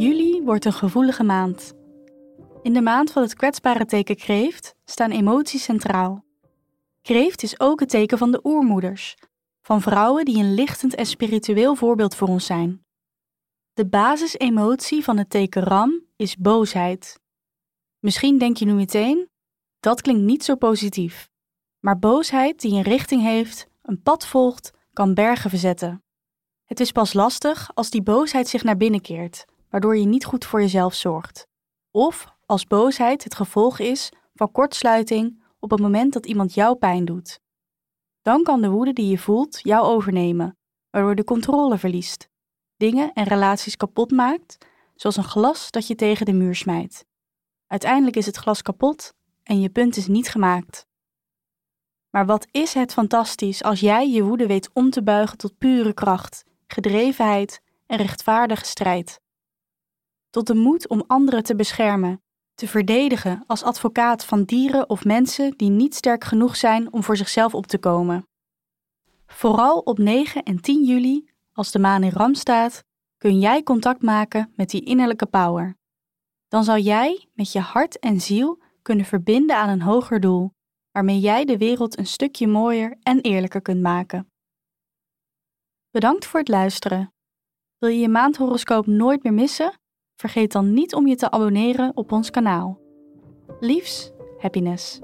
Juli wordt een gevoelige maand. In de maand van het kwetsbare teken kreeft staan emoties centraal. Kreeft is ook het teken van de oermoeders, van vrouwen die een lichtend en spiritueel voorbeeld voor ons zijn. De basisemotie van het teken Ram is boosheid. Misschien denk je nu meteen, dat klinkt niet zo positief. Maar boosheid die een richting heeft, een pad volgt, kan bergen verzetten. Het is pas lastig als die boosheid zich naar binnen keert, waardoor je niet goed voor jezelf zorgt. Of als boosheid het gevolg is van kortsluiting op het moment dat iemand jou pijn doet. Dan kan de woede die je voelt jou overnemen, waardoor de controle verliest, dingen en relaties kapot maakt, zoals een glas dat je tegen de muur smijt. Uiteindelijk is het glas kapot en je punt is niet gemaakt. Maar wat is het fantastisch als jij je woede weet om te buigen tot pure kracht, gedrevenheid en rechtvaardige strijd. Tot de moed om anderen te beschermen, te verdedigen als advocaat van dieren of mensen die niet sterk genoeg zijn om voor zichzelf op te komen. Vooral op 9 en 10 juli, als de maan in Ram staat, kun jij contact maken met die innerlijke power. Dan zal jij met je hart en ziel kunnen verbinden aan een hoger doel, waarmee jij de wereld een stukje mooier en eerlijker kunt maken. Bedankt voor het luisteren. Wil je je maandhoroscoop nooit meer missen? Vergeet dan niet om je te abonneren op ons kanaal. Liefs, happiness.